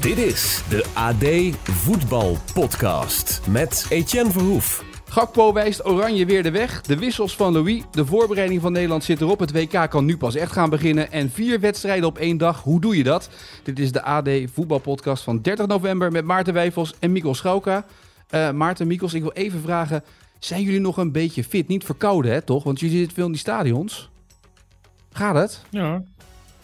Dit is de AD Voetbal Podcast met Etienne Verhoef. Gakpo wijst Oranje weer de weg. De wissels van Louis. De voorbereiding van Nederland zit erop. Het WK kan nu pas echt gaan beginnen. En vier wedstrijden op één dag. Hoe doe je dat? Dit is de AD Voetbalpodcast van 30 november met Maarten Wijfels en Mikkel Schauka. Uh, Maarten, Mikkels, ik wil even vragen. Zijn jullie nog een beetje fit? Niet verkouden, hè, toch? Want jullie zitten veel in die stadions. Gaat het? Ja,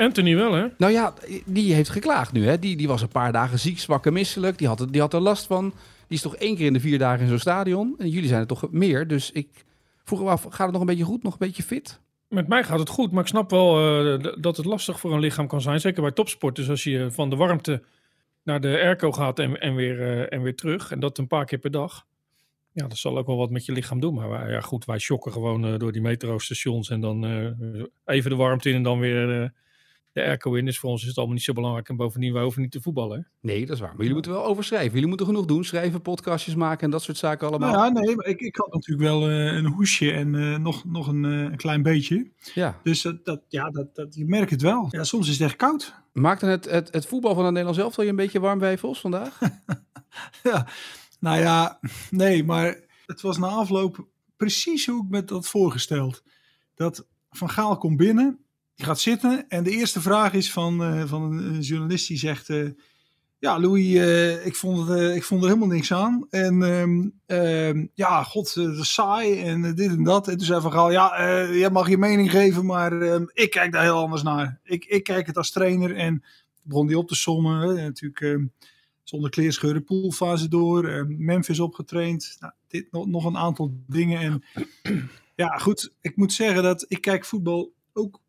Anthony wel, hè? Nou ja, die heeft geklaagd nu, hè? Die, die was een paar dagen ziek, zwak en misselijk. Die had, die had er last van. Die is toch één keer in de vier dagen in zo'n stadion. En jullie zijn er toch meer. Dus ik vroeg me af, gaat het nog een beetje goed? Nog een beetje fit? Met mij gaat het goed, maar ik snap wel uh, dat het lastig voor een lichaam kan zijn. Zeker bij topsport. Dus als je van de warmte naar de airco gaat en, en, weer, uh, en weer terug. En dat een paar keer per dag. Ja, dat zal ook wel wat met je lichaam doen. Maar wij, ja, goed, wij shocken gewoon uh, door die metrostations. En dan even de warmte in en dan weer de airco in. Dus voor ons is het allemaal niet zo belangrijk. En bovendien, wij hoeven niet te voetballen. Hè? Nee, dat is waar. Maar jullie moeten wel overschrijven. Jullie moeten genoeg doen. Schrijven, podcastjes maken en dat soort zaken allemaal. Nou ja, nee, maar ik, ik had natuurlijk wel uh, een hoesje en uh, nog, nog een, uh, een, klein beetje. Ja. Dus dat, dat, ja, dat, dat, je merkt het wel. Ja, soms is het echt koud. Maakte het, het, het voetbal van het Nederlands elftal je een beetje warm wijfels vandaag? ja, nou ja, nee, maar het was na afloop precies hoe ik me dat voorgesteld. Dat Van Gaal komt binnen die gaat zitten en de eerste vraag is van, uh, van een journalist die zegt... Uh, ja, Louis, uh, ik, vond ik vond er helemaal niks aan. En um, ja, god, dat saai en dit en dat. En toen zei Van Gaal, ja, jij mag je mening geven, maar ehm, ik kijk daar heel anders naar. Ik, ik kijk het als trainer en begon die op te sommen. natuurlijk ehm, zonder kleerscheuren, poolfase door, Memphis opgetraind. Nou, dit nog, nog een aantal dingen. En ja, goed, ik moet zeggen dat ik kijk voetbal ook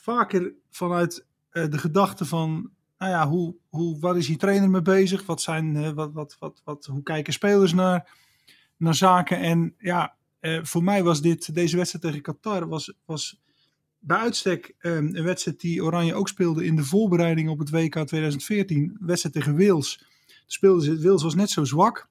vaker vanuit uh, de gedachte van, nou ja, hoe, hoe, waar is die trainer mee bezig? Wat zijn, uh, wat, wat, wat, wat, hoe kijken spelers naar, naar zaken? En ja, uh, voor mij was dit, deze wedstrijd tegen Qatar, was, was bij uitstek um, een wedstrijd die Oranje ook speelde in de voorbereiding op het WK 2014. Een wedstrijd tegen Wales. Speelden ze, Wales was net zo zwak.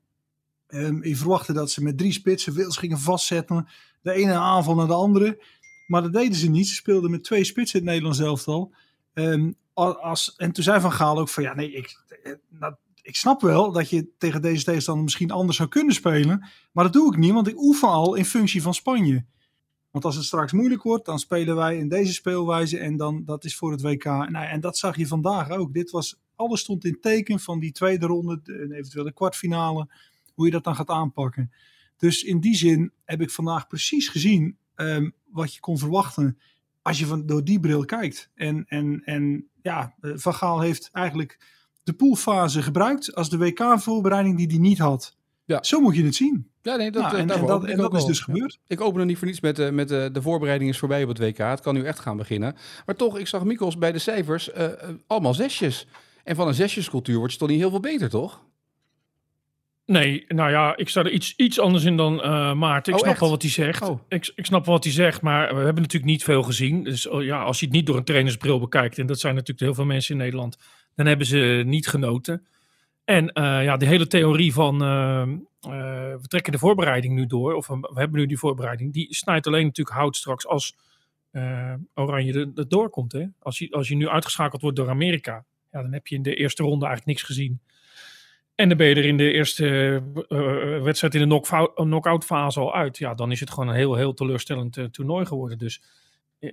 Um, je verwachtte dat ze met drie spitsen Wales gingen vastzetten. De ene aanval naar de andere. Maar dat deden ze niet. Ze speelden met twee spitsen in het Nederlands elftal. Um, als, en toen zei Van Gaal ook van ja, nee, ik, nou, ik snap wel dat je tegen deze tegenstander misschien anders zou kunnen spelen. Maar dat doe ik niet, want ik oefen al in functie van Spanje. Want als het straks moeilijk wordt, dan spelen wij in deze speelwijze en dan dat is voor het WK. Nou, en dat zag je vandaag ook. Dit was, alles stond in teken van die tweede ronde, en eventueel de kwartfinale, hoe je dat dan gaat aanpakken. Dus in die zin heb ik vandaag precies gezien um, wat je kon verwachten als je van, door die bril kijkt. En, en, en ja, Van Gaal heeft eigenlijk de poolfase gebruikt als de WK-voorbereiding die hij niet had. Ja. Zo moet je het zien. Ja, nee, dat, nou, en, en, dat, en dat is dus gebeurd. Ja. Ik open er niet voor niets met, uh, met uh, de voorbereiding is voorbij op het WK. Het kan nu echt gaan beginnen. Maar toch, ik zag Mikkels bij de cijfers uh, allemaal zesjes. En van een zesjescultuur wordt je toch niet heel veel beter, toch? Nee, nou ja, ik sta er iets, iets anders in dan uh, Maarten. Ik oh, snap echt? wel wat hij zegt. Oh. Ik, ik snap wel wat hij zegt, maar we hebben natuurlijk niet veel gezien. Dus oh, ja, als je het niet door een trainersbril bekijkt, en dat zijn natuurlijk heel veel mensen in Nederland, dan hebben ze niet genoten. En uh, ja, de hele theorie van uh, we trekken de voorbereiding nu door, of we hebben nu die voorbereiding, die snijdt alleen natuurlijk hout straks als Oranje er, er doorkomt. Hè? Als, je, als je nu uitgeschakeld wordt door Amerika, ja, dan heb je in de eerste ronde eigenlijk niks gezien. En dan ben je er in de eerste uh, wedstrijd in de knock-out fase al uit. Ja, dan is het gewoon een heel, heel teleurstellend toernooi geworden. Dus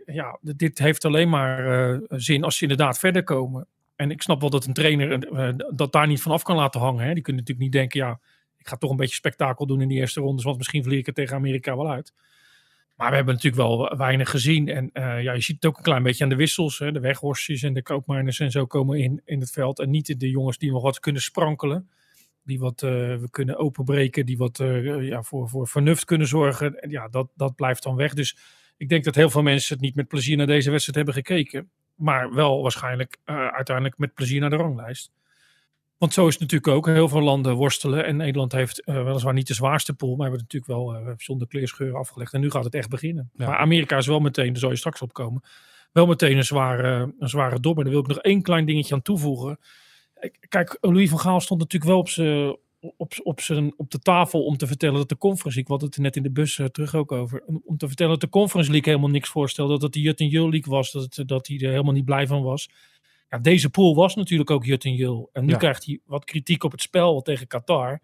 ja, dit heeft alleen maar zin als ze inderdaad verder komen. En ik snap wel dat een trainer dat daar niet van af kan laten hangen. Hè. Die kunnen natuurlijk niet denken, ja, ik ga toch een beetje spektakel doen in die eerste rondes. Want misschien vlieg ik het tegen Amerika wel uit. Maar we hebben natuurlijk wel weinig gezien. En ja, je ziet het ook een klein beetje aan de wissels. Hè. De weghorstjes en de koopmijners en zo komen in, in het veld. En niet de jongens die nog wat kunnen sprankelen die wat uh, we kunnen openbreken, die wat uh, ja, voor, voor vernuft kunnen zorgen. En ja, dat, dat blijft dan weg. Dus ik denk dat heel veel mensen het niet met plezier naar deze wedstrijd hebben gekeken. Maar wel waarschijnlijk uh, uiteindelijk met plezier naar de ranglijst. Want zo is het natuurlijk ook. Heel veel landen worstelen. En Nederland heeft uh, weliswaar niet de zwaarste pool. Maar we hebben het natuurlijk wel uh, zonder kleerscheuren afgelegd. En nu gaat het echt beginnen. Ja. Maar Amerika is wel meteen, daar zal je straks opkomen. Wel meteen een zware, een zware dobber. Daar wil ik nog één klein dingetje aan toevoegen. Kijk, Louis van Gaal stond natuurlijk wel op, zijn, op, op, zijn, op de tafel om te vertellen dat de Conference League, wat het net in de bus uh, terug ook over, om te vertellen dat de Conference League helemaal niks voorstelde, dat het de Jut en Jul League was, dat, het, dat hij er helemaal niet blij van was. Ja, deze pool was natuurlijk ook Jut en Jul. En nu ja. krijgt hij wat kritiek op het spel tegen Qatar.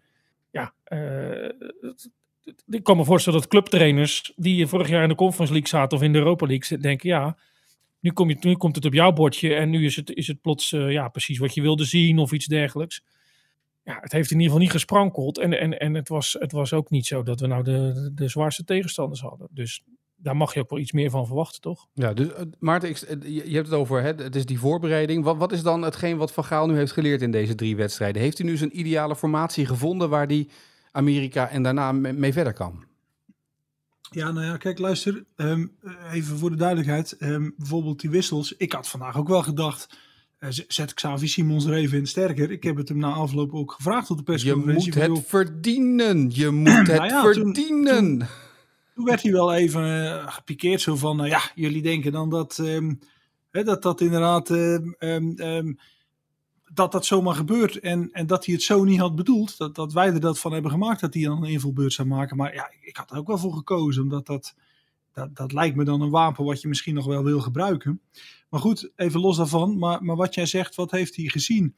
Ja, uh, ik kan me voorstellen dat clubtrainers die vorig jaar in de Conference League zaten of in de Europa League denken, ja, nu, nu komt het op jouw bordje en nu is het, is het plots uh, ja, precies wat je wilde zien of iets dergelijks. Ja, het heeft in ieder geval niet gesprankeld. En, en, en het, was, het was ook niet zo dat we nou de, de, zwaarste tegenstanders hadden. Dus daar mag je ook wel iets meer van verwachten, toch? Ja, dus Maarten, ik, je hebt het over, hè, het is die voorbereiding. Wat, wat is dan hetgeen wat Van Gaal nu heeft geleerd in deze drie wedstrijden? Heeft hij nu zijn ideale formatie gevonden waar die Amerika en daarna mee verder kan? Ja, nou ja, kijk, luister. Um, even voor de duidelijkheid. Um, bijvoorbeeld die wissels. Ik had vandaag ook wel gedacht. Uh, zet Xavi Simons er even in sterker. Ik heb het hem na afloop ook gevraagd op de persconferentie. Je moet het verdienen. Je moet het nou ja, verdienen. Toen, toen, toen, werd hij wel even uh, gepikeerd. Zo van, uh, ja, jullie denken dan dat um, hè, dat, dat inderdaad dat dat zomaar gebeurt en, en dat hij het zo niet had bedoeld. Dat, dat wij er dat van hebben gemaakt dat hij dan een invulbeurt zou maken. Maar ja, ik had er ook wel voor gekozen, omdat dat, dat, dat lijkt me dan een wapen wat je misschien nog wel wil gebruiken. Maar goed, even los daarvan. Maar, maar wat jij zegt, wat heeft hij gezien?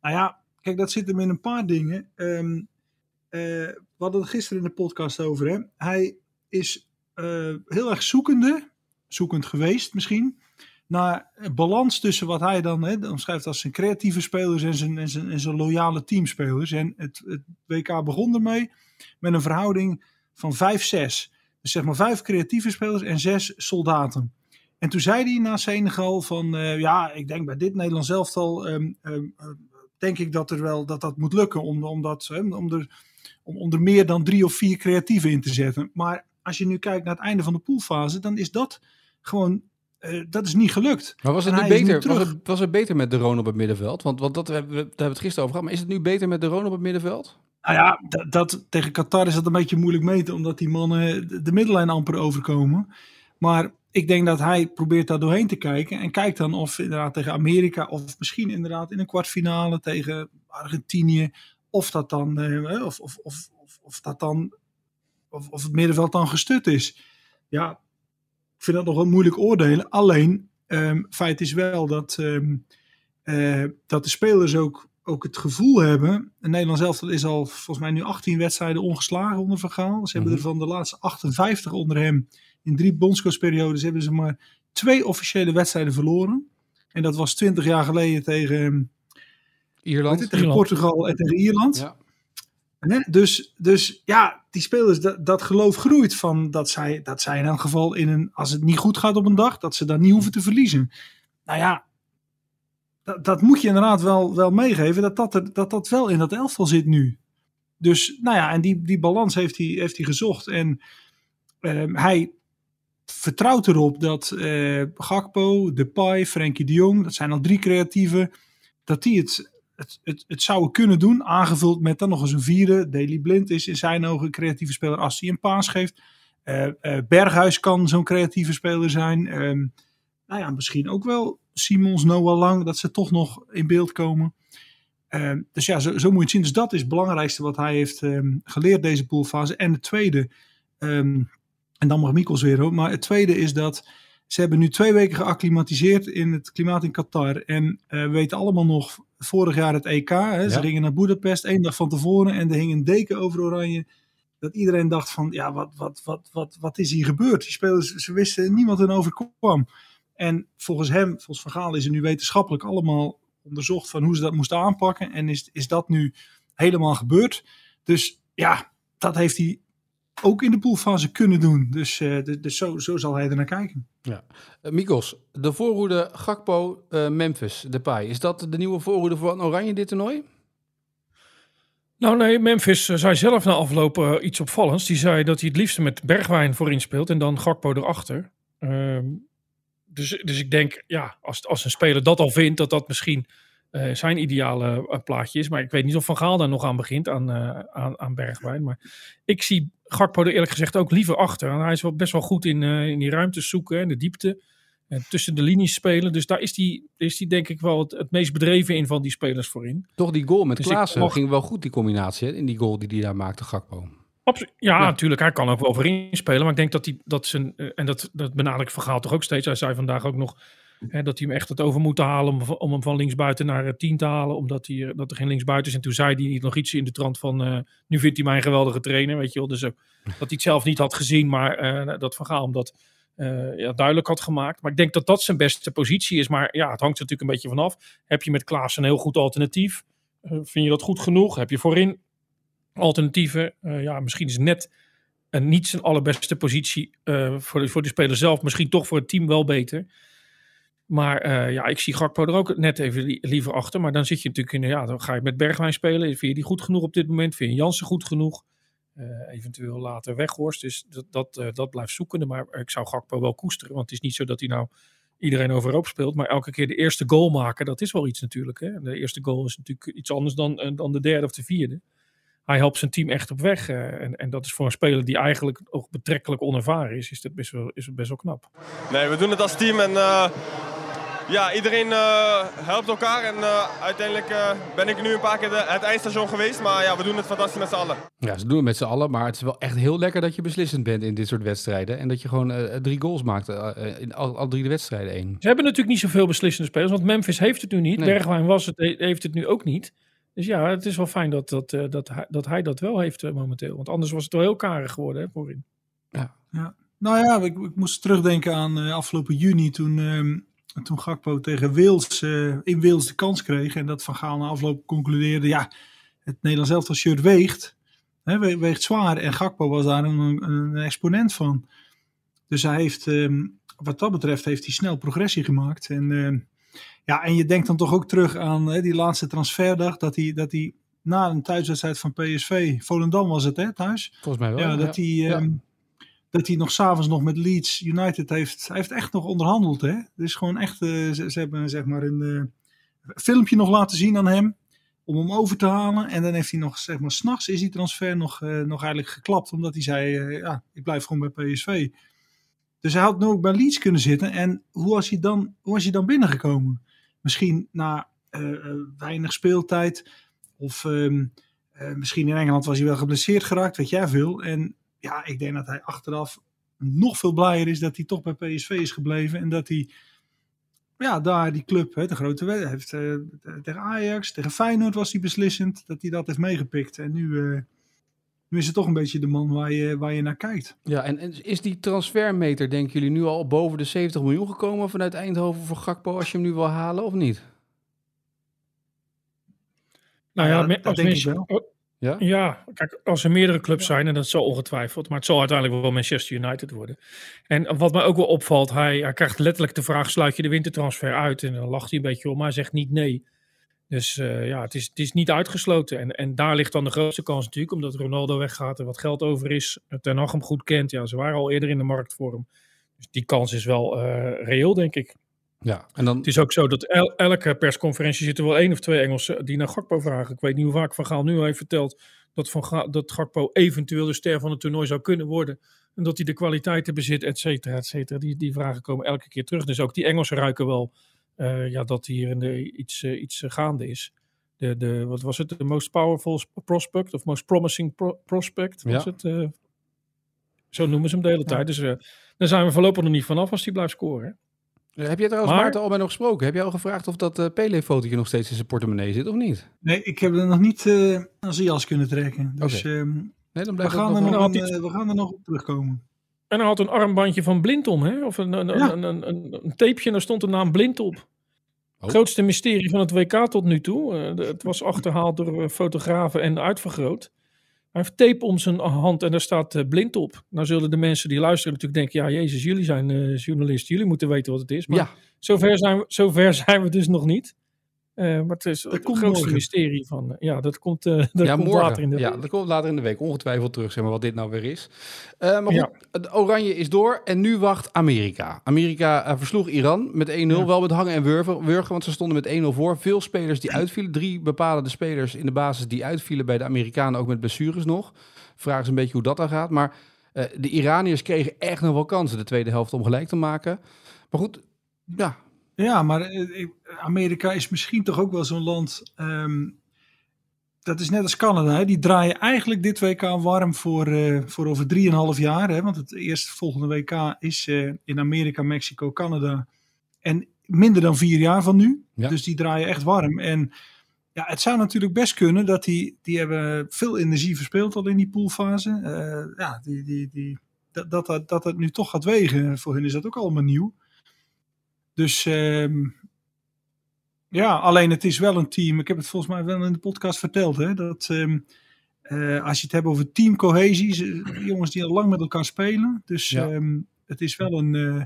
Nou ja, kijk, dat zit hem in een paar dingen. Um, we hadden het gisteren in de podcast over. Hè? Hij is uh, heel erg zoekende, zoekend geweest misschien naar balans tussen wat hij dan hè, omschrijft als zijn creatieve spelers en zijn, en zijn, en zijn loyale teamspelers. En het, het WK begon ermee met een verhouding van 5-6. Dus zeg maar vijf creatieve spelers en zes soldaten. En toen zei hij na Senegal van uh, ja, ik denk bij dit Nederlands elftal um, denk ik dat er wel dat dat moet lukken om, om, dat, om, er, om, om er meer dan drie of vier creatieven in te zetten. Maar als je nu kijkt naar het einde van de poolfase, dan is dat gewoon uh, dat is niet gelukt. Maar was het nu beter? Was het, was het beter met de Roon op het middenveld? Want, want dat hebben we, daar hebben we het gisteren over gehad. Maar is het nu beter met de Roon op het middenveld? Nou ja, dat, dat, tegen Qatar is dat een beetje moeilijk meten, omdat die mannen de, de middellijn amper overkomen. Maar ik denk dat hij probeert daar doorheen te kijken. En kijkt dan of inderdaad tegen Amerika, of misschien inderdaad in een kwartfinale tegen Argentinië, of dat dan, of, of, of, of, of dat dan, of, of het middenveld dan gestut is. Ja, ik vind dat nog wel moeilijk oordelen. Alleen, um, feit is wel dat, um, uh, dat de spelers ook, ook het gevoel hebben. En Nederland zelf is al volgens mij nu 18 wedstrijden ongeslagen onder Van Gaal. Ze hebben er mhm. van de laatste 58 onder hem in drie bondscoachperiodes hebben ze maar twee officiële wedstrijden verloren. En dat was 20 jaar geleden tegen, Ierland. Het, tegen Portugal en tegen Ierland. Ja. Dus, dus ja, die spelers, dat, dat geloof groeit van dat zij, dat zij in elk geval in een, als het niet goed gaat op een dag, dat ze dan niet hoeven te verliezen. Nou ja, dat, dat moet je inderdaad wel, wel meegeven, dat dat, er, dat dat wel in dat elftal zit nu. Dus nou ja, en die, die balans heeft hij, heeft hij gezocht. En uh, hij vertrouwt erop dat uh, Gakpo, Depay, Frenkie de Jong, dat zijn al drie creatieven, dat die het het, het, zouden kunnen doen. Aangevuld met dan nog eens een vierde. Daily Blind is in zijn ogen een creatieve speler als hij een paas geeft. Uh, Berghuis kan zo'n creatieve speler zijn. Um, nou ja, misschien ook wel Simons, Noah Lang. Dat ze toch nog in beeld komen. Uh, dus ja, zo, zo, moet je het zien. Dus dat is het belangrijkste wat hij heeft um, geleerd deze poolfase. En het tweede, um, en dan mag Mikkels weer hoor. Maar het tweede is dat ze hebben nu twee weken geacclimatiseerd in het klimaat in Qatar. En we weten allemaal nog vorig jaar het EK. Hè, Ze gingen naar Budapest één dag van tevoren en er hing een deken over Oranje. Dat iedereen dacht van, ja, wat, wat, wat, wat, wat is hier gebeurd? Die spelers, ze wisten, niemand hun overkwam. En volgens hem, volgens Van Gaal, is er nu wetenschappelijk allemaal onderzocht van hoe ze dat moesten aanpakken. En is, is dat nu helemaal gebeurd? Dus ja, dat heeft hij ook in de poolfase kunnen doen. Dus, uh, dus zo, zo zal hij er naar kijken. Ja. Uh, Mikos, de voorhoede Gakpo, uh, Memphis, Depay. Is dat de nieuwe voorhoede voor Oranje dit toernooi? Nou nee, Memphis zei zelf na afloop iets opvallends. Die zei dat hij het liefste met Bergwijn voorin speelt en dan Gakpo erachter. Ehm, dus, dus ik denk, ja, als, als een speler dat al vindt, dat dat misschien eh, zijn ideale eh, plaatje is. Maar ik weet niet of Van Gaal daar nog aan begint, aan, eh, aan, aan Bergwijn. Maar ik zie Gakpo er eerlijk gezegd ook liever achter. En hij is wel best wel goed in, in die ruimtes zoeken en de diepte. En tussen de linies spelen. Dus daar is hij is die denk ik wel het, het meest bedreven in van die spelers voorin. Toch die goal met Dus Klaassen mag- ging wel goed, die combinatie. Hè? In die goal die hij daar maakte, Gakpo. Ja, Ja. natuurlijk. Hij kan ook wel voorin spelen. Maar ik denk dat hij dat zijn. En dat, dat benadrukt Van Gaal toch ook steeds. Hij zei vandaag ook nog. Hè, dat hij hem echt het over moet halen. Om, om hem van linksbuiten naar eh, 10 te halen. Omdat hij, eh, dat er geen linksbuiten is. En toen zei hij nog iets in de trant van. eh, nu vindt hij mij een geweldige trainer. Weet je wel. Dus eh, dat hij het zelf niet had gezien. Maar eh, dat Van Gaal hem dat eh, ja, duidelijk had gemaakt. Maar ik denk dat dat zijn beste positie is. Maar ja, het hangt er natuurlijk een beetje vanaf. Heb je met Klaas een heel goed alternatief? Eh, vind je dat goed genoeg? Heb je voorin alternatieven? Eh, ja, misschien is net en niet zijn allerbeste positie eh, voor, de, voor de speler zelf. Misschien toch voor het team wel beter. Maar eh, ja, ik zie Gakpo er ook net even li- liever achter. Maar dan zit je natuurlijk in, ja, dan ga je met Bergwijn spelen. Vind je die goed genoeg op dit moment? Vind je Jansen goed genoeg? Eh, eventueel later Weghorst. Dus dat, dat, eh, dat blijft zoekende. Maar ik zou Gakpo wel koesteren. Want het is niet zo dat hij nou iedereen overhoop speelt. Maar elke keer de eerste goal maken, dat is wel iets natuurlijk. Hè? De eerste goal is natuurlijk iets anders dan, dan de derde of de vierde. Hij helpt zijn team echt op weg. en, en dat is voor een speler die eigenlijk ook betrekkelijk onervaren is, is dat best wel, is het best wel knap. Nee, we doen het als team en ja, iedereen eh, helpt elkaar. En eh, uiteindelijk eh, ben ik nu een paar keer de, het eindstation geweest, maar ja, we doen het fantastisch met z'n allen. Ja, ze doen het met z'n allen. Maar het is wel echt heel lekker dat je beslissend bent in dit soort wedstrijden. En dat je gewoon eh, drie goals maakt. in al, al drie de wedstrijden één. Ze hebben natuurlijk niet zoveel beslissende spelers, want Memphis heeft het nu niet. Nee. Bergwijn was het, he- heeft het nu ook niet. Dus ja, het is wel fijn dat, dat, eh, dat, hij, dat hij dat wel heeft momenteel. Want anders was het wel heel karig geworden hè, voorin. Nou ja, ik, ik moest terugdenken aan eh, afgelopen juni toen, ehm, toen Gakpo tegen Wales eh, in Wales de kans kreeg. En dat Van Gaal na afloop concludeerde, ja, het Nederlands elftal shirt weegt. Hè, we- weegt zwaar. En Gakpo was daar een, een exponent van. Dus hij heeft, ehm, wat dat betreft, heeft hij snel progressie gemaakt. En, ehm, ja, en je denkt dan toch ook terug aan hè, die laatste transferdag. Dat hij, dat hij na een thuiswedstrijd van PSV, Volendam was het hè, thuis. Volgens mij wel. Ja, dat hij, Ja. Dat hij nog s'avonds nog met Leeds United heeft. Hij heeft echt nog onderhandeld. Hè? Dus gewoon echt. eh, ze, hebben zeg maar een eh, filmpje nog laten zien aan hem. Om hem over te halen. En dan heeft hij nog, zeg maar, s'nachts is die transfer nog, eh, nog eigenlijk geklapt. Omdat hij zei: Ja, ik blijf gewoon bij PSV. Dus hij had nu ook bij Leeds kunnen zitten. En hoe was hij dan, hoe was hij dan binnengekomen? Misschien na weinig speeltijd. Of ehm, eh, misschien in Engeland was hij wel geblesseerd geraakt, weet jij veel. En ja, ik denk dat hij achteraf nog veel blijer is dat hij toch bij PSV is gebleven. En dat hij ja, daar die club, hè, de grote wedstrijd, heeft eh, tegen Ajax, tegen Feyenoord was hij beslissend. Dat hij dat heeft meegepikt. En nu, eh, nu is het toch een beetje de man waar je, waar je naar kijkt. Ja, en en is die transfermeter, denken jullie, nu al boven de 70 miljoen gekomen vanuit Eindhoven voor Gakpo als je hem nu wil halen of niet? Nou ja, Ja, als denk ik mensen- wel. Ja? Ja, kijk, als er meerdere clubs zijn, en dat zal ongetwijfeld, maar het zal uiteindelijk wel Manchester United worden. En wat mij ook wel opvalt, hij, hij krijgt letterlijk de vraag: sluit je de wintertransfer uit? En dan lacht hij een beetje om, maar hij zegt niet nee. Dus eh, ja, het is, het is niet uitgesloten. En, en daar ligt dan de grootste kans natuurlijk, omdat Ronaldo weggaat en wat geld over is. Ten Hag hem goed kent. Ja, ze waren al eerder in de markt voor hem. Dus die kans is wel eh, reëel, denk ik. Ja, en dan... Het is ook zo dat el- elke persconferentie zitten wel één of twee Engelsen die naar Gakpo vragen. Ik weet niet hoe vaak Van Gaal nu al heeft verteld dat, van Ga- dat Gakpo eventueel de ster van het toernooi zou kunnen worden. En dat hij de kwaliteiten bezit, et cetera, et cetera. Die, die vragen komen elke keer terug. Dus ook die Engelsen ruiken wel eh, ja, dat hier in de, iets, eh, iets gaande is. De, de, wat was het? De most powerful prospect of most promising pro- prospect was Ja. het? eh? zo noemen ze hem de hele tijd. Dus daar zijn we voorlopig nog niet vanaf als hij blijft scoren. Hè. Heb jij trouwens Maar- Maarten al bij nog gesproken? Heb jij al gevraagd of dat eh Pele-fotootje nog steeds in zijn portemonnee zit of niet? Nee, ik heb er nog niet eh aan zijn jas kunnen trekken. Dus ehm, Nee, dan we, blijft het gaan nog er nog eh, we gaan er nog op terugkomen. En hij had een armbandje van blind om, hè? Of een, een, Ja. een, een, een, een tapeje en daar stond de naam blind op. Oh. Grootste mysterie van het WK tot nu toe. Eh, de- het was achterhaald door eh, fotografen en uitvergroot. Hij heeft tape om zijn hand en daar staat eh, blind op. Nou zullen de mensen die luisteren natuurlijk denken... ja, jezus, jullie zijn eh, journalisten. Jullie moeten weten wat het is. Maar Ja, zover, zijn we, zover zijn we dus nog niet. Eh, maar het is Dat het komt grootste morgen. mysterie van. eh, ja, dat komt, eh, dat ja, komt morgen. later in de ja, week. dat komt later in de week. Ongetwijfeld terug, zeg maar, wat dit nou weer is. Eh, maar goed, Ja. het Oranje is door en nu wacht Amerika. Amerika versloeg Iran met 1-0. Ja. Wel met hangen en wurgen, wurgen, want ze stonden met 1-0 voor. Veel spelers die uitvielen. Drie bepalende spelers in de basis die uitvielen bij de Amerikanen, ook met blessures nog. Vraag is een beetje hoe dat dan gaat. Maar eh, de Iraniërs kregen echt nog wel kansen de tweede helft om gelijk te maken. Maar goed, ja, Ja, maar eh, ik- Amerika is misschien toch ook wel zo'n land. ehm, dat is net als Canada. Hè? Die draaien eigenlijk dit WK warm voor, eh, voor over 3,5 jaar. Hè? Want het eerste volgende WK is eh, in Amerika, Mexico, Canada. En minder dan vier jaar van nu. Ja. Dus die draaien echt warm. En ja, het zou natuurlijk best kunnen dat die, die hebben veel energie verspeeld al in die poolfase. Ja, die, die, die, dat, dat, dat, dat het nu toch gaat wegen. Voor hen is dat ook allemaal nieuw. Dus ehm, ja, alleen het is wel een team. Ik heb het volgens mij wel in de podcast verteld. Hè, dat ehm, eh, als je het hebt over teamcohesie. Jongens die al lang met elkaar spelen. Dus Ja. ehm, het is wel een, eh,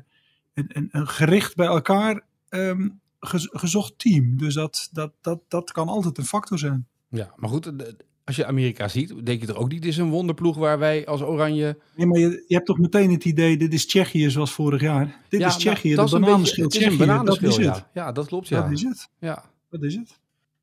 een, een, een gericht bij elkaar gez- gezocht team. Dus dat, dat, dat, dat kan altijd een factor zijn. ja. maar goed, als je Amerika ziet, denk je er ook niet, dit is een wonderploeg waar wij als Oranje... Nee, maar je, je hebt toch meteen het idee, dit is Tsjechië zoals vorig jaar. Dit Ja, is Tsjechië, nou, dat de is een bananenschil beetje- Het is Tsjechië. bananenschil, dat is ja. het. Ja, dat klopt, ja. Dat is het. ja. Dat is het.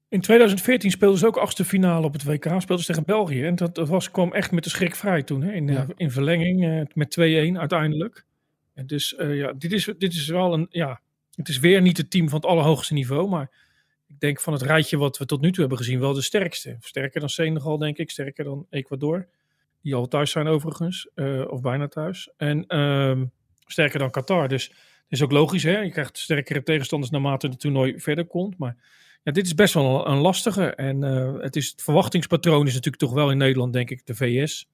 In 2014 speelden ze ook achtste finale op het WK. Speelden ze tegen België. En dat, dat was, kwam echt met de schrik vrij toen. Hè? In, eh, Ja. in verlenging eh, met 2-1 uiteindelijk. En dus eh, ja, dit is, dit is wel een... Ja, het is weer niet het team van het allerhoogste niveau. Maar ik denk van het rijtje wat we tot nu toe hebben gezien wel de sterkste. Sterker dan Senegal denk ik. Sterker dan Ecuador. Die al thuis zijn overigens. eh, of bijna thuis. En ehm, sterker dan Qatar. Dus het is ook logisch. Hè? Je krijgt sterkere tegenstanders naarmate het toernooi verder komt. Maar ja, dit is best wel een lastige. En eh, het, is, het verwachtingspatroon is natuurlijk toch wel in Nederland, denk ik, de VS.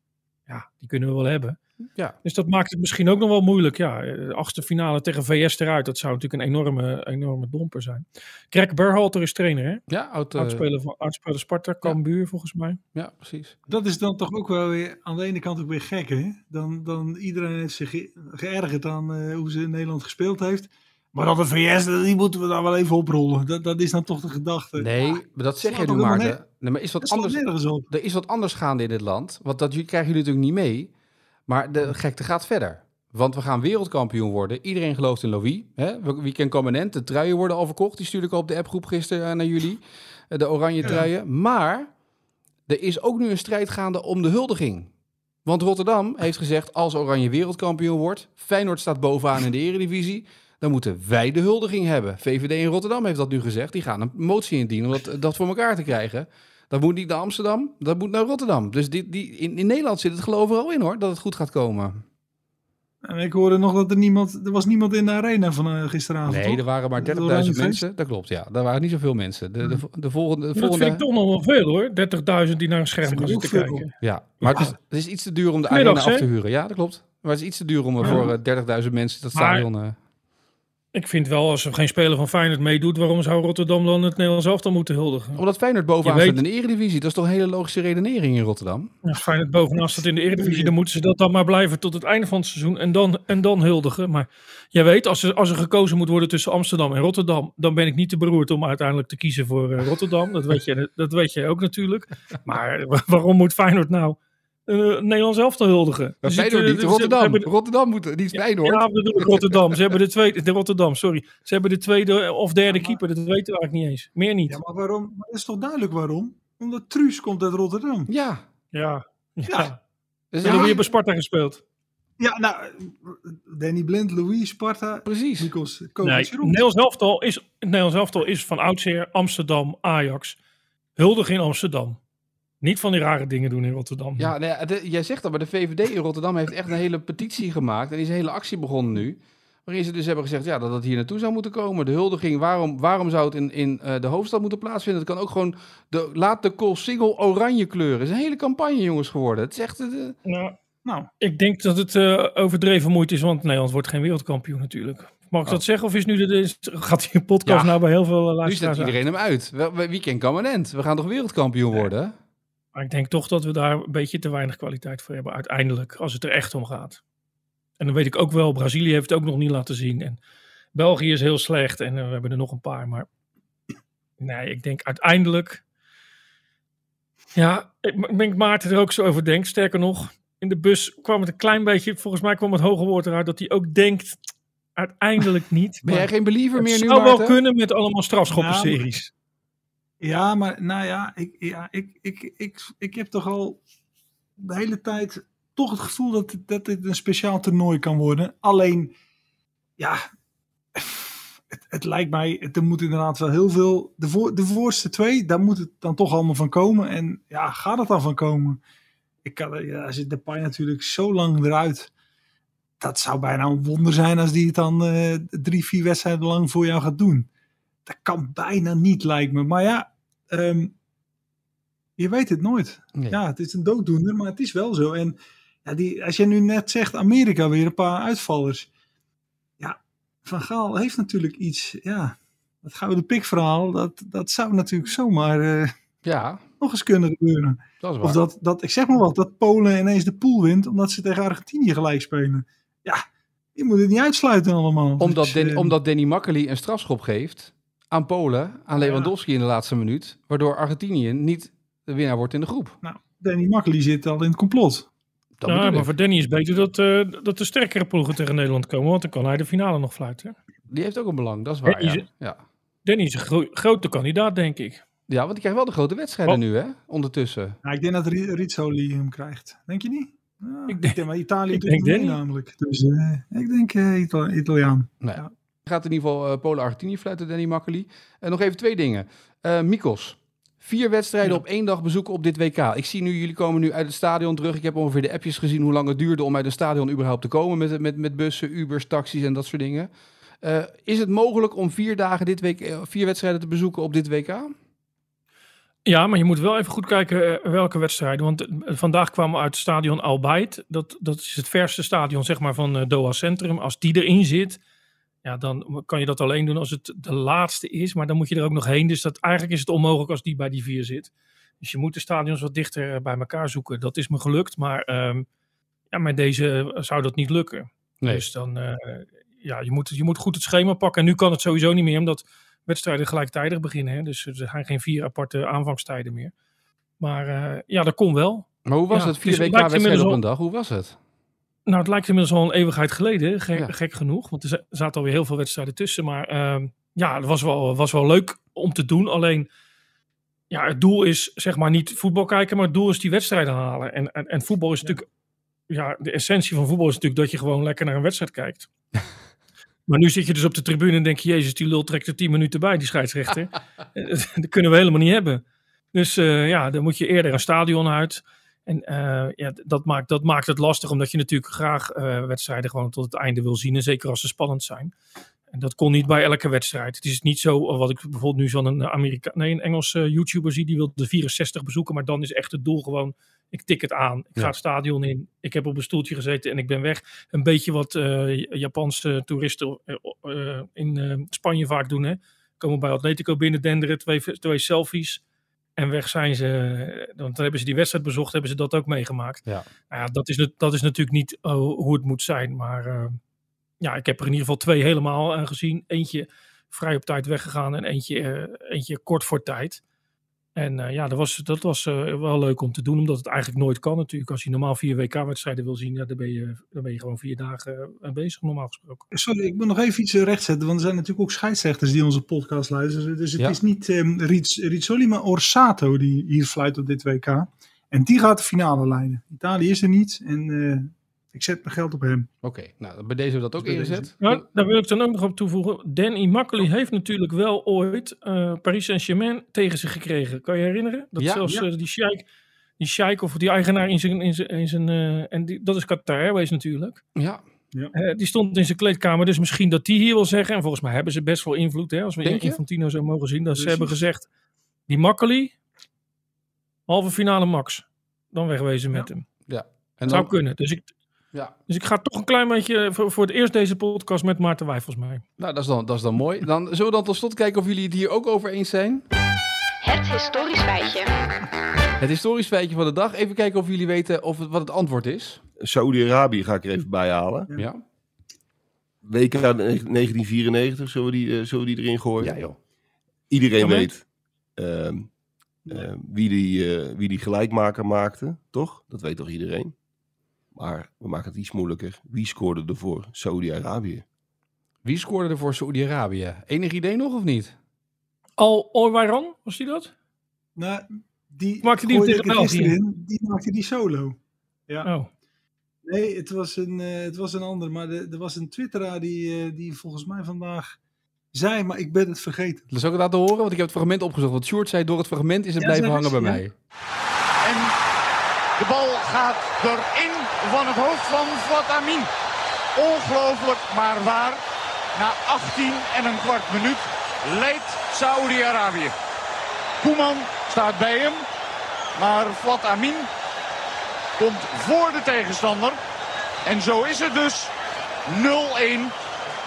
Ja, die kunnen we wel hebben. Ja. Dus dat maakt het misschien ook nog wel moeilijk. Ja, eh, de achtste finale tegen VS eruit, dat zou natuurlijk een enorme, enorme domper zijn. Greg Berhalter is trainer, hè? Ja, oud, eh, Oudspeler van oudspeler Sparta, Cambuur volgens mij. ja, precies. Dat is dan toch ook wel weer aan de ene kant ook weer gek, hè? Dan, dan iedereen heeft zich ge- geërgerd aan eh, hoe ze in Nederland gespeeld heeft. Maar dan de VS, die moeten we dan wel even oprollen. Dat, dat is dan toch de gedachte. Nee, maar dat zeg je nu. Nee, maar is wat dat anders... Er is wat anders gaande in dit land. Want dat krijgen jullie natuurlijk niet mee. Maar de gekte gaat verder. Want we gaan wereldkampioen worden. Iedereen gelooft in Louis. Hè? We- Weekend Commandant. De truien worden al verkocht. Die stuurde ik al op de appgroep gisteren eh, naar jullie. Eh, De oranje Ja. truien. Maar er is ook nu een strijd gaande om de huldiging. Want Rotterdam heeft gezegd, als Oranje wereldkampioen wordt... Feyenoord staat bovenaan in de eredivisie... dan moeten wij de huldiging hebben. VVD in Rotterdam heeft dat nu gezegd. Die gaan een motie indienen om dat, dat voor elkaar te krijgen. Dat moet niet naar Amsterdam, dat moet naar Rotterdam. Dus die, die, in, in Nederland zit het geloof er al in hoor, dat het goed gaat komen. En ik hoorde nog dat er niemand, er was niemand in de arena van eh, gisteravond. Nee, toch? er waren maar Het 30.000 Oranje feest? mensen. Dat klopt, ja. Er waren niet zoveel mensen. De, de, de volgende... De Dat volgende vind ik toch nog wel veel hoor. 30.000 die naar een scherm gaan ook zitten veel. kijken. Ja, maar het is, het is iets te duur om de Middags, arena af te huren. Ja, dat klopt. Maar het is iets te duur om er Ja. voor eh, 30.000 mensen dat Maar- stadion... eh, Ik vind wel, als er geen speler van Feyenoord meedoet, waarom zou Rotterdam dan het Nederlands elftal moeten huldigen? omdat Feyenoord bovenaan Je staat in de eredivisie. Dat is toch een hele logische redenering in Rotterdam? Als Feyenoord bovenaan staat in de Eredivisie, dan moeten ze dat dan maar blijven tot het einde van het seizoen en dan, en dan huldigen. Maar jij weet, als er, als er gekozen moet worden tussen Amsterdam en Rotterdam, dan ben ik niet te beroerd om uiteindelijk te kiezen voor eh, Rotterdam. Dat weet, je, dat weet jij ook natuurlijk. Maar wa- waarom moet Feyenoord nou eh Nederlands elftal huldigen? Maar Feyenoord eh, niet, ze Rotterdam. hebben- Rotterdam moet niet Feyenoord. Ja, bedoel ik Rotterdam. Ze hebben de tweede, de Rotterdam, sorry. Ze hebben de tweede of derde keeper, dat weten we eigenlijk niet eens. Meer niet. Ja, maar waarom? Maar is toch duidelijk waarom? Omdat Truus komt uit Rotterdam. Ja. Ja. ja. Ja. Dus ja, hebben bij Sparta gespeeld. Ja, nou, Danny Blind, Louis, Sparta, precies. Nikos Nee, Nederlands elftal is, Nederlands elftal is van oudsher Amsterdam, Ajax. Huldig in Amsterdam. Niet van die rare dingen doen in Rotterdam. Ja, nee, de- jij zegt dat, maar de VVD in Rotterdam heeft echt een hele petitie gemaakt. En die is een hele actie begonnen nu. Waarin ze dus hebben gezegd ja, dat het hier naartoe zou moeten komen. De huldiging, waarom, waarom zou het in, in eh, de hoofdstad moeten plaatsvinden? Het kan ook gewoon, de, laat de koolsingel oranje kleuren. Het is een hele campagne, jongens, geworden. Het is echt... eh, Nou, Nou, ik denk dat het eh, overdreven moeite is, want Nederland wordt geen wereldkampioen natuurlijk. Mag ik Oh. dat zeggen? Of is nu de, de- gaat die podcast Ja. nou bij heel veel eh, nu luisteraars zet uit? iedereen hem uit. Wel, we- Wie kent permanent? We gaan toch wereldkampioen worden? Maar ik denk toch dat we daar een beetje te weinig kwaliteit voor hebben uiteindelijk, als het er echt om gaat. En dan weet ik ook wel, Brazilië heeft het ook nog niet laten zien. En België is heel slecht en eh, we hebben er nog een paar. Maar Nee, ik denk uiteindelijk. Ja, ik denk Maarten er ook zo over denkt. Sterker nog, in de bus kwam het een klein beetje. Volgens mij kwam het hoge woord eruit dat hij ook denkt. Uiteindelijk niet. Ben jij geen believer het meer nu, zou wel kunnen met allemaal strafschoppenseries. Ja, maar nou ja, ik, ja ik, ik, ik, ik heb toch al de hele tijd toch het gevoel dat, dat dit een speciaal toernooi kan worden. Alleen, ja, het, het lijkt mij, er moet inderdaad wel heel veel. De, voor, de voorste twee, daar moet het dan toch allemaal van komen. En ja, gaat het dan van komen? Ik kan, ja, zit de pijn natuurlijk zo lang eruit. Dat zou bijna een wonder zijn als die het dan eh, drie, vier wedstrijden lang voor jou gaat doen. Dat kan bijna niet, lijkt me. Maar ja, ehm, je weet het nooit. Nee. Ja, het is een dooddoener, maar het is wel zo. En ja, die, als je nu net zegt, Amerika weer een paar uitvallers. Ja, Van Gaal heeft natuurlijk iets, ja, dat gouden pikverhaal, dat, dat zou natuurlijk zomaar eh, Ja, nog eens kunnen gebeuren. dat is waar. Of dat, dat, ik zeg maar wat, dat Polen ineens de pool wint, omdat ze tegen Argentinië gelijk spelen. Ja, je moet het niet uitsluiten allemaal. Omdat, Dus, Dan- eh, omdat Danny Makkely een strafschop geeft aan Polen, aan Lewandowski in de laatste minuut, waardoor Argentinië niet de winnaar wordt in de groep. Nou, Danny Makkely zit al in het complot. Dat ja, maar ik. voor Danny is beter dat, eh, dat de sterkere ploegen tegen Nederland komen. Want dan kan hij de finale nog fluiten. Die heeft ook een belang, dat is waar. Ja, Ja, is- ja. Danny is een gro- grote kandidaat, denk ik. ja want die krijgt wel de grote wedstrijden Oh. nu, hè? Ondertussen. Nou, ik denk dat Ri- Rizzoli hem krijgt. Denk je niet? Ja, Ik ik denk- denk, maar Italië ik doet denk mee Danny. namelijk. Dus eh, ik denk eh, Ita- Italiaan. Nee. Ja. Gaat in ieder geval eh, Polen-Argentinië fluiten, Danny Makkely. En nog even twee dingen. Eh Mikos, vier wedstrijden op één dag bezoeken op dit WK. Ik zie nu, jullie komen nu uit het stadion terug. Ik heb ongeveer de appjes gezien hoe lang het duurde om uit het stadion überhaupt te komen. Met, met, met bussen, Ubers, taxis en dat soort dingen. Eh, is het mogelijk om vier dagen dit week, vier wedstrijden te bezoeken op dit WK? Ja, maar je moet wel even goed kijken welke wedstrijden. Want vandaag kwamen we uit het stadion Al Bayt. Dat, dat is het verste stadion zeg maar, van Doha Centrum. Als die erin zit, ja, dan kan je dat alleen doen als het de laatste is. Maar dan moet je er ook nog heen. Dus dat, eigenlijk is het onmogelijk als die bij die vier zit. Dus je moet de stadions wat dichter eh, bij elkaar zoeken. Dat is me gelukt. Maar ehm, ja, met deze eh, zou dat niet lukken. Dus dan, eh, ja, je moet, je moet goed het schema pakken. En nu kan het sowieso niet meer, omdat wedstrijden gelijktijdig beginnen. Hè? Dus er zijn geen vier aparte aanvangstijden meer. Maar ja, dat kon wel. Maar hoe was Ja, het? Vier lijkt WK-wedstrijden op een dag. Hoe was het? Nou, het lijkt inmiddels al een eeuwigheid geleden, gek, Ja. gek genoeg. Want er za- zaten alweer heel veel wedstrijden tussen. Maar ehm, ja, het was wel, was wel leuk om te doen. Alleen, ja, het doel is zeg maar niet voetbal kijken, maar het doel is die wedstrijden halen. En, en, en voetbal is natuurlijk, ja, de essentie van voetbal is natuurlijk dat je gewoon lekker naar een wedstrijd kijkt. Maar nu zit je dus op de tribune en denk je, jezus, die lul trekt er tien minuten bij, die scheidsrechter. Dat kunnen we helemaal niet hebben. Dus eh, ja, dan moet je eerder een stadion uit. En eh, ja, dat maakt, dat maakt het lastig, omdat je natuurlijk graag eh, wedstrijden gewoon tot het einde wil zien. En zeker als ze spannend zijn. En dat kon niet bij elke wedstrijd. Het is niet zo, eh, wat ik bijvoorbeeld nu zo'n Amerika nee, een Engels eh, YouTuber zie, die wil de 64 bezoeken. Maar dan is echt het doel gewoon, ik tik het aan. Ik Ja. ga het stadion in. Ik heb op een stoeltje gezeten en ik ben weg. Een beetje wat Japanse toeristen in Spanje vaak doen. Hè. Komen bij Atletico binnen denderen, twee, twee selfies. En weg zijn ze. eh, Want dan hebben ze die wedstrijd bezocht, hebben ze dat ook meegemaakt. Ja. Nou ja, dat is, dat is natuurlijk niet eh, hoe het moet zijn. Maar eh, ja, ik heb er in ieder geval twee helemaal eh, gezien. Eentje vrij op tijd weggegaan en eentje, eh, eentje kort voor tijd. En eh, ja, dat was, dat was eh, wel leuk om te doen, omdat het eigenlijk nooit kan natuurlijk. Als je normaal vier WK-wedstrijden wil zien, ja, dan, ben je, dan ben je gewoon vier dagen eh, bezig, normaal gesproken. Sorry, ik moet nog even iets rechtzetten, want er zijn natuurlijk ook scheidsrechters die onze podcast luisteren. Dus het Ja. is niet um, Rizzoli, maar Orsato die hier fluit op dit WK. En die gaat de finale leiden. Italië is er niet en eh, ik zet mijn geld op hem. Oké, nou bij deze hebben we dat ook deze. ingezet. Nou, daar wil ik dan ook nog op toevoegen. Danny Makkely heeft natuurlijk wel ooit eh, Paris Saint-Germain tegen zich gekregen. Kan je herinneren? Dat Ja, zelfs ja. eh, die sheik, die sheik of die eigenaar in zijn... In zijn, in zijn eh, en die, dat is Qatar Airways natuurlijk. Ja, Eh, die stond in zijn kleedkamer, dus misschien dat die hier wil zeggen. En volgens mij hebben ze best wel invloed, hè, als we Denk? Infantino zo mogen zien. Dat ze hebben gezegd, die Makkely, halve finale max. Dan wegwezen met hem. ja. En Zou kunnen. Dus ik, ja. dus ik ga toch een klein beetje voor, voor het eerst deze podcast met Maarten Wijfels mee. Nou, dat is, dan, dat is dan mooi. Dan zullen we dan tot slot kijken of jullie het hier ook over eens zijn. Het historisch feitje. Het historisch feitje van de dag. Even kijken of jullie weten of het, wat het antwoord is. Saudi-Arabië ga ik er even bij halen. Ja. WK 1994, zullen we die, eh, zullen we die erin gooien? Ja, joh. Iedereen Ja, weet ehm, ehm, wie, die, eh, wie die gelijkmaker maakte, toch? Dat weet toch iedereen? Maar we maken het iets moeilijker. Wie scoorde er voor Saudi-Arabië? Wie scoorde er voor Saoedi-Arabië? Enig idee nog of niet? Al Oywaran, was die dat? Nou, die Maakte die tegen België? in. Die maakte die solo. Ja. Oh. Nee, het was een, eh, het was een ander. Maar de- er was een twitteraar die, eh, die volgens mij vandaag zei, maar ik ben het vergeten. Dat zal ik laten horen, want ik heb het fragment opgezocht. Want Sjoerd zei, door het fragment is het Ja, blijven hangen bij mij. En de bal gaat erin van het hoofd van Fatamin. Ongelooflijk, maar waar. Na 18 en een kwart minuut leidt Saudi-Arabië. Koeman staat bij hem. Maar Fatamin komt voor de tegenstander. En zo is het dus 0-1.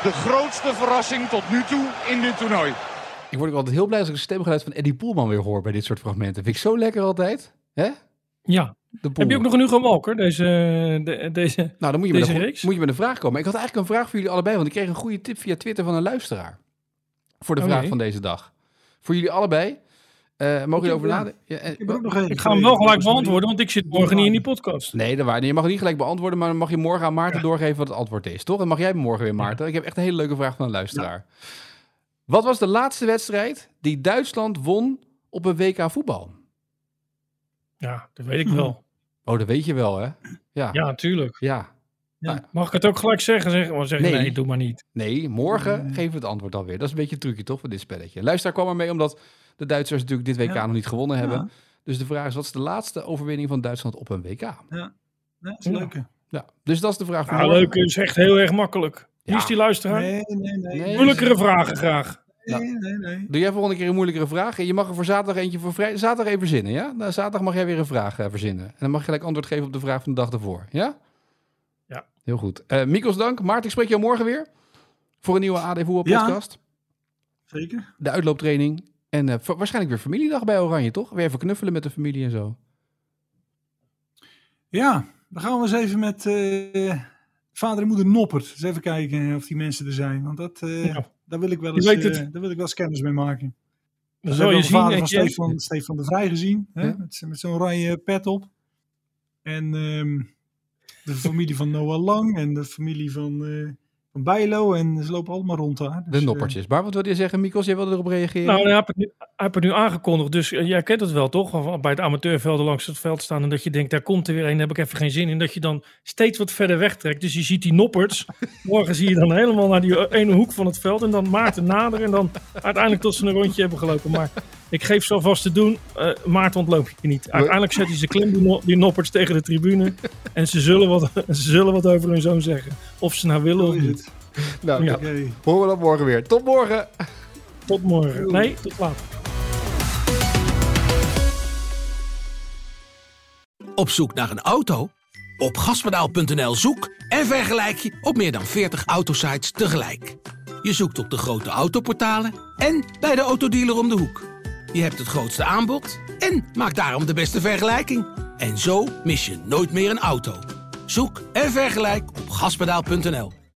De grootste verrassing tot nu toe in dit toernooi. Ik word ook altijd heel blij als ik het stemgeluid van Eddie Poelman weer hoor bij dit soort fragmenten. Vind ik zo lekker altijd. Hè? Ja. De. Heb je ook nog een Hugo Walker, deze, de- deze, Nou, dan moet je, met een, moet je met een vraag komen. Ik had eigenlijk een vraag voor jullie allebei, want ik kreeg een goede tip via Twitter van een luisteraar. Voor de Oh, vraag van deze dag. Voor jullie allebei. Eh, mogen jullie heb- over ja. nadenken? Ja, en- Ik heb ook nog één. Ik ga hem wel gelijk beantwoorden, want ik zit morgen niet in die podcast. Nee, dat waar. Je mag het niet gelijk beantwoorden, maar dan mag je morgen aan Maarten doorgeven wat het antwoord is, toch? Dan mag jij morgen weer, Maarten. Ik heb echt een hele leuke vraag van een luisteraar. Wat was de laatste wedstrijd die Duitsland won op een WK voetbal? Ja, dat weet ik wel. Oh, dat weet je wel, hè? Ja. Ja, natuurlijk. Ja. Mag ik het ook gelijk zeggen? Zeggen, maar zeggen Nee. nee. doe maar niet. Nee, morgen geven we het antwoord alweer. Dat is een beetje een trucje, toch, van dit spelletje. Luisteraar kwam ermee omdat de Duitsers natuurlijk dit WK Ja. nog niet gewonnen hebben. Ja. Dus de vraag is, wat is de laatste overwinning van Duitsland op een WK? Ja, ja dat is Ja. leuk. hè? Ja, dus dat is de vraag van Ja, morgen. leuk is echt heel erg makkelijk. Wie Ja. is die luisteraar? Nee, nee, nee. Nee. Moeilijkere vragen graag. Nee, nee, nee. Doe jij volgende keer een moeilijkere vraag? En je mag er voor zaterdag eentje voor vrij... Zaterdag even verzinnen, ja? Nou, zaterdag mag jij weer een vraag eh, verzinnen. En dan mag je gelijk antwoord geven op de vraag van de dag ervoor, ja? Ja. Heel goed. Eh Mikos, dank. Maarten, ik spreek jou morgen weer. Voor een nieuwe AD Voetbal Ja. podcast. Zeker. De uitlooptraining. En eh, wa- waarschijnlijk weer familiedag bij Oranje, toch? Weer even knuffelen met de familie en zo. Ja, dan gaan we eens even met vader en moeder Noppert. Eens even kijken of die mensen er zijn. Want dat, eh, Ja. daar, wil ik wel eens, eh, het. daar wil ik wel eens kennis mee maken. Dan We je de zien vader van. Stefan, Stefan de Vrij gezien. Hè? Ja. Met, met zo'n oranje pet op. En ehm, de familie van Noah Lang. En de familie van, eh, van Bijlo. En ze lopen allemaal rond daar. De Dus, eh, noppertjes. Maar wat wilde je zeggen, Mikos? Jij wilde erop reageren? Nou, hij heeft, het nu, hij heeft het nu aangekondigd, dus eh, jij kent het wel toch? Van- Bij het amateurvelden langs het veld staan en dat je denkt, daar komt er weer een, daar heb ik even geen zin in. Dat je dan steeds wat verder wegtrekt. Dus je ziet die nopperts. Morgen zie je dan helemaal naar die eh, ene hoek van het veld en dan Maarten naderen en dan uiteindelijk tot ze een rondje hebben gelopen. Maar ik geef zo vast te doen, eh, Maarten ontloop je niet. Uiteindelijk zet hij ze klem, die, no- die nopperts tegen de tribune en ze zullen, wat, ze zullen wat over hun zoon zeggen. Of ze nou willen of niet. nou, Ja. Oké. horen we dat morgen weer. Tot morgen! Tot morgen. Nee, tot later. Op zoek naar een auto? Op gaspedaal.nl zoek en vergelijk je op meer dan 40 autosites tegelijk. Je zoekt op de grote autoportalen en bij de autodealer om de hoek. Je hebt het grootste aanbod en maakt daarom de beste vergelijking. En zo mis je nooit meer een auto. Zoek en vergelijk op gaspedaal.nl.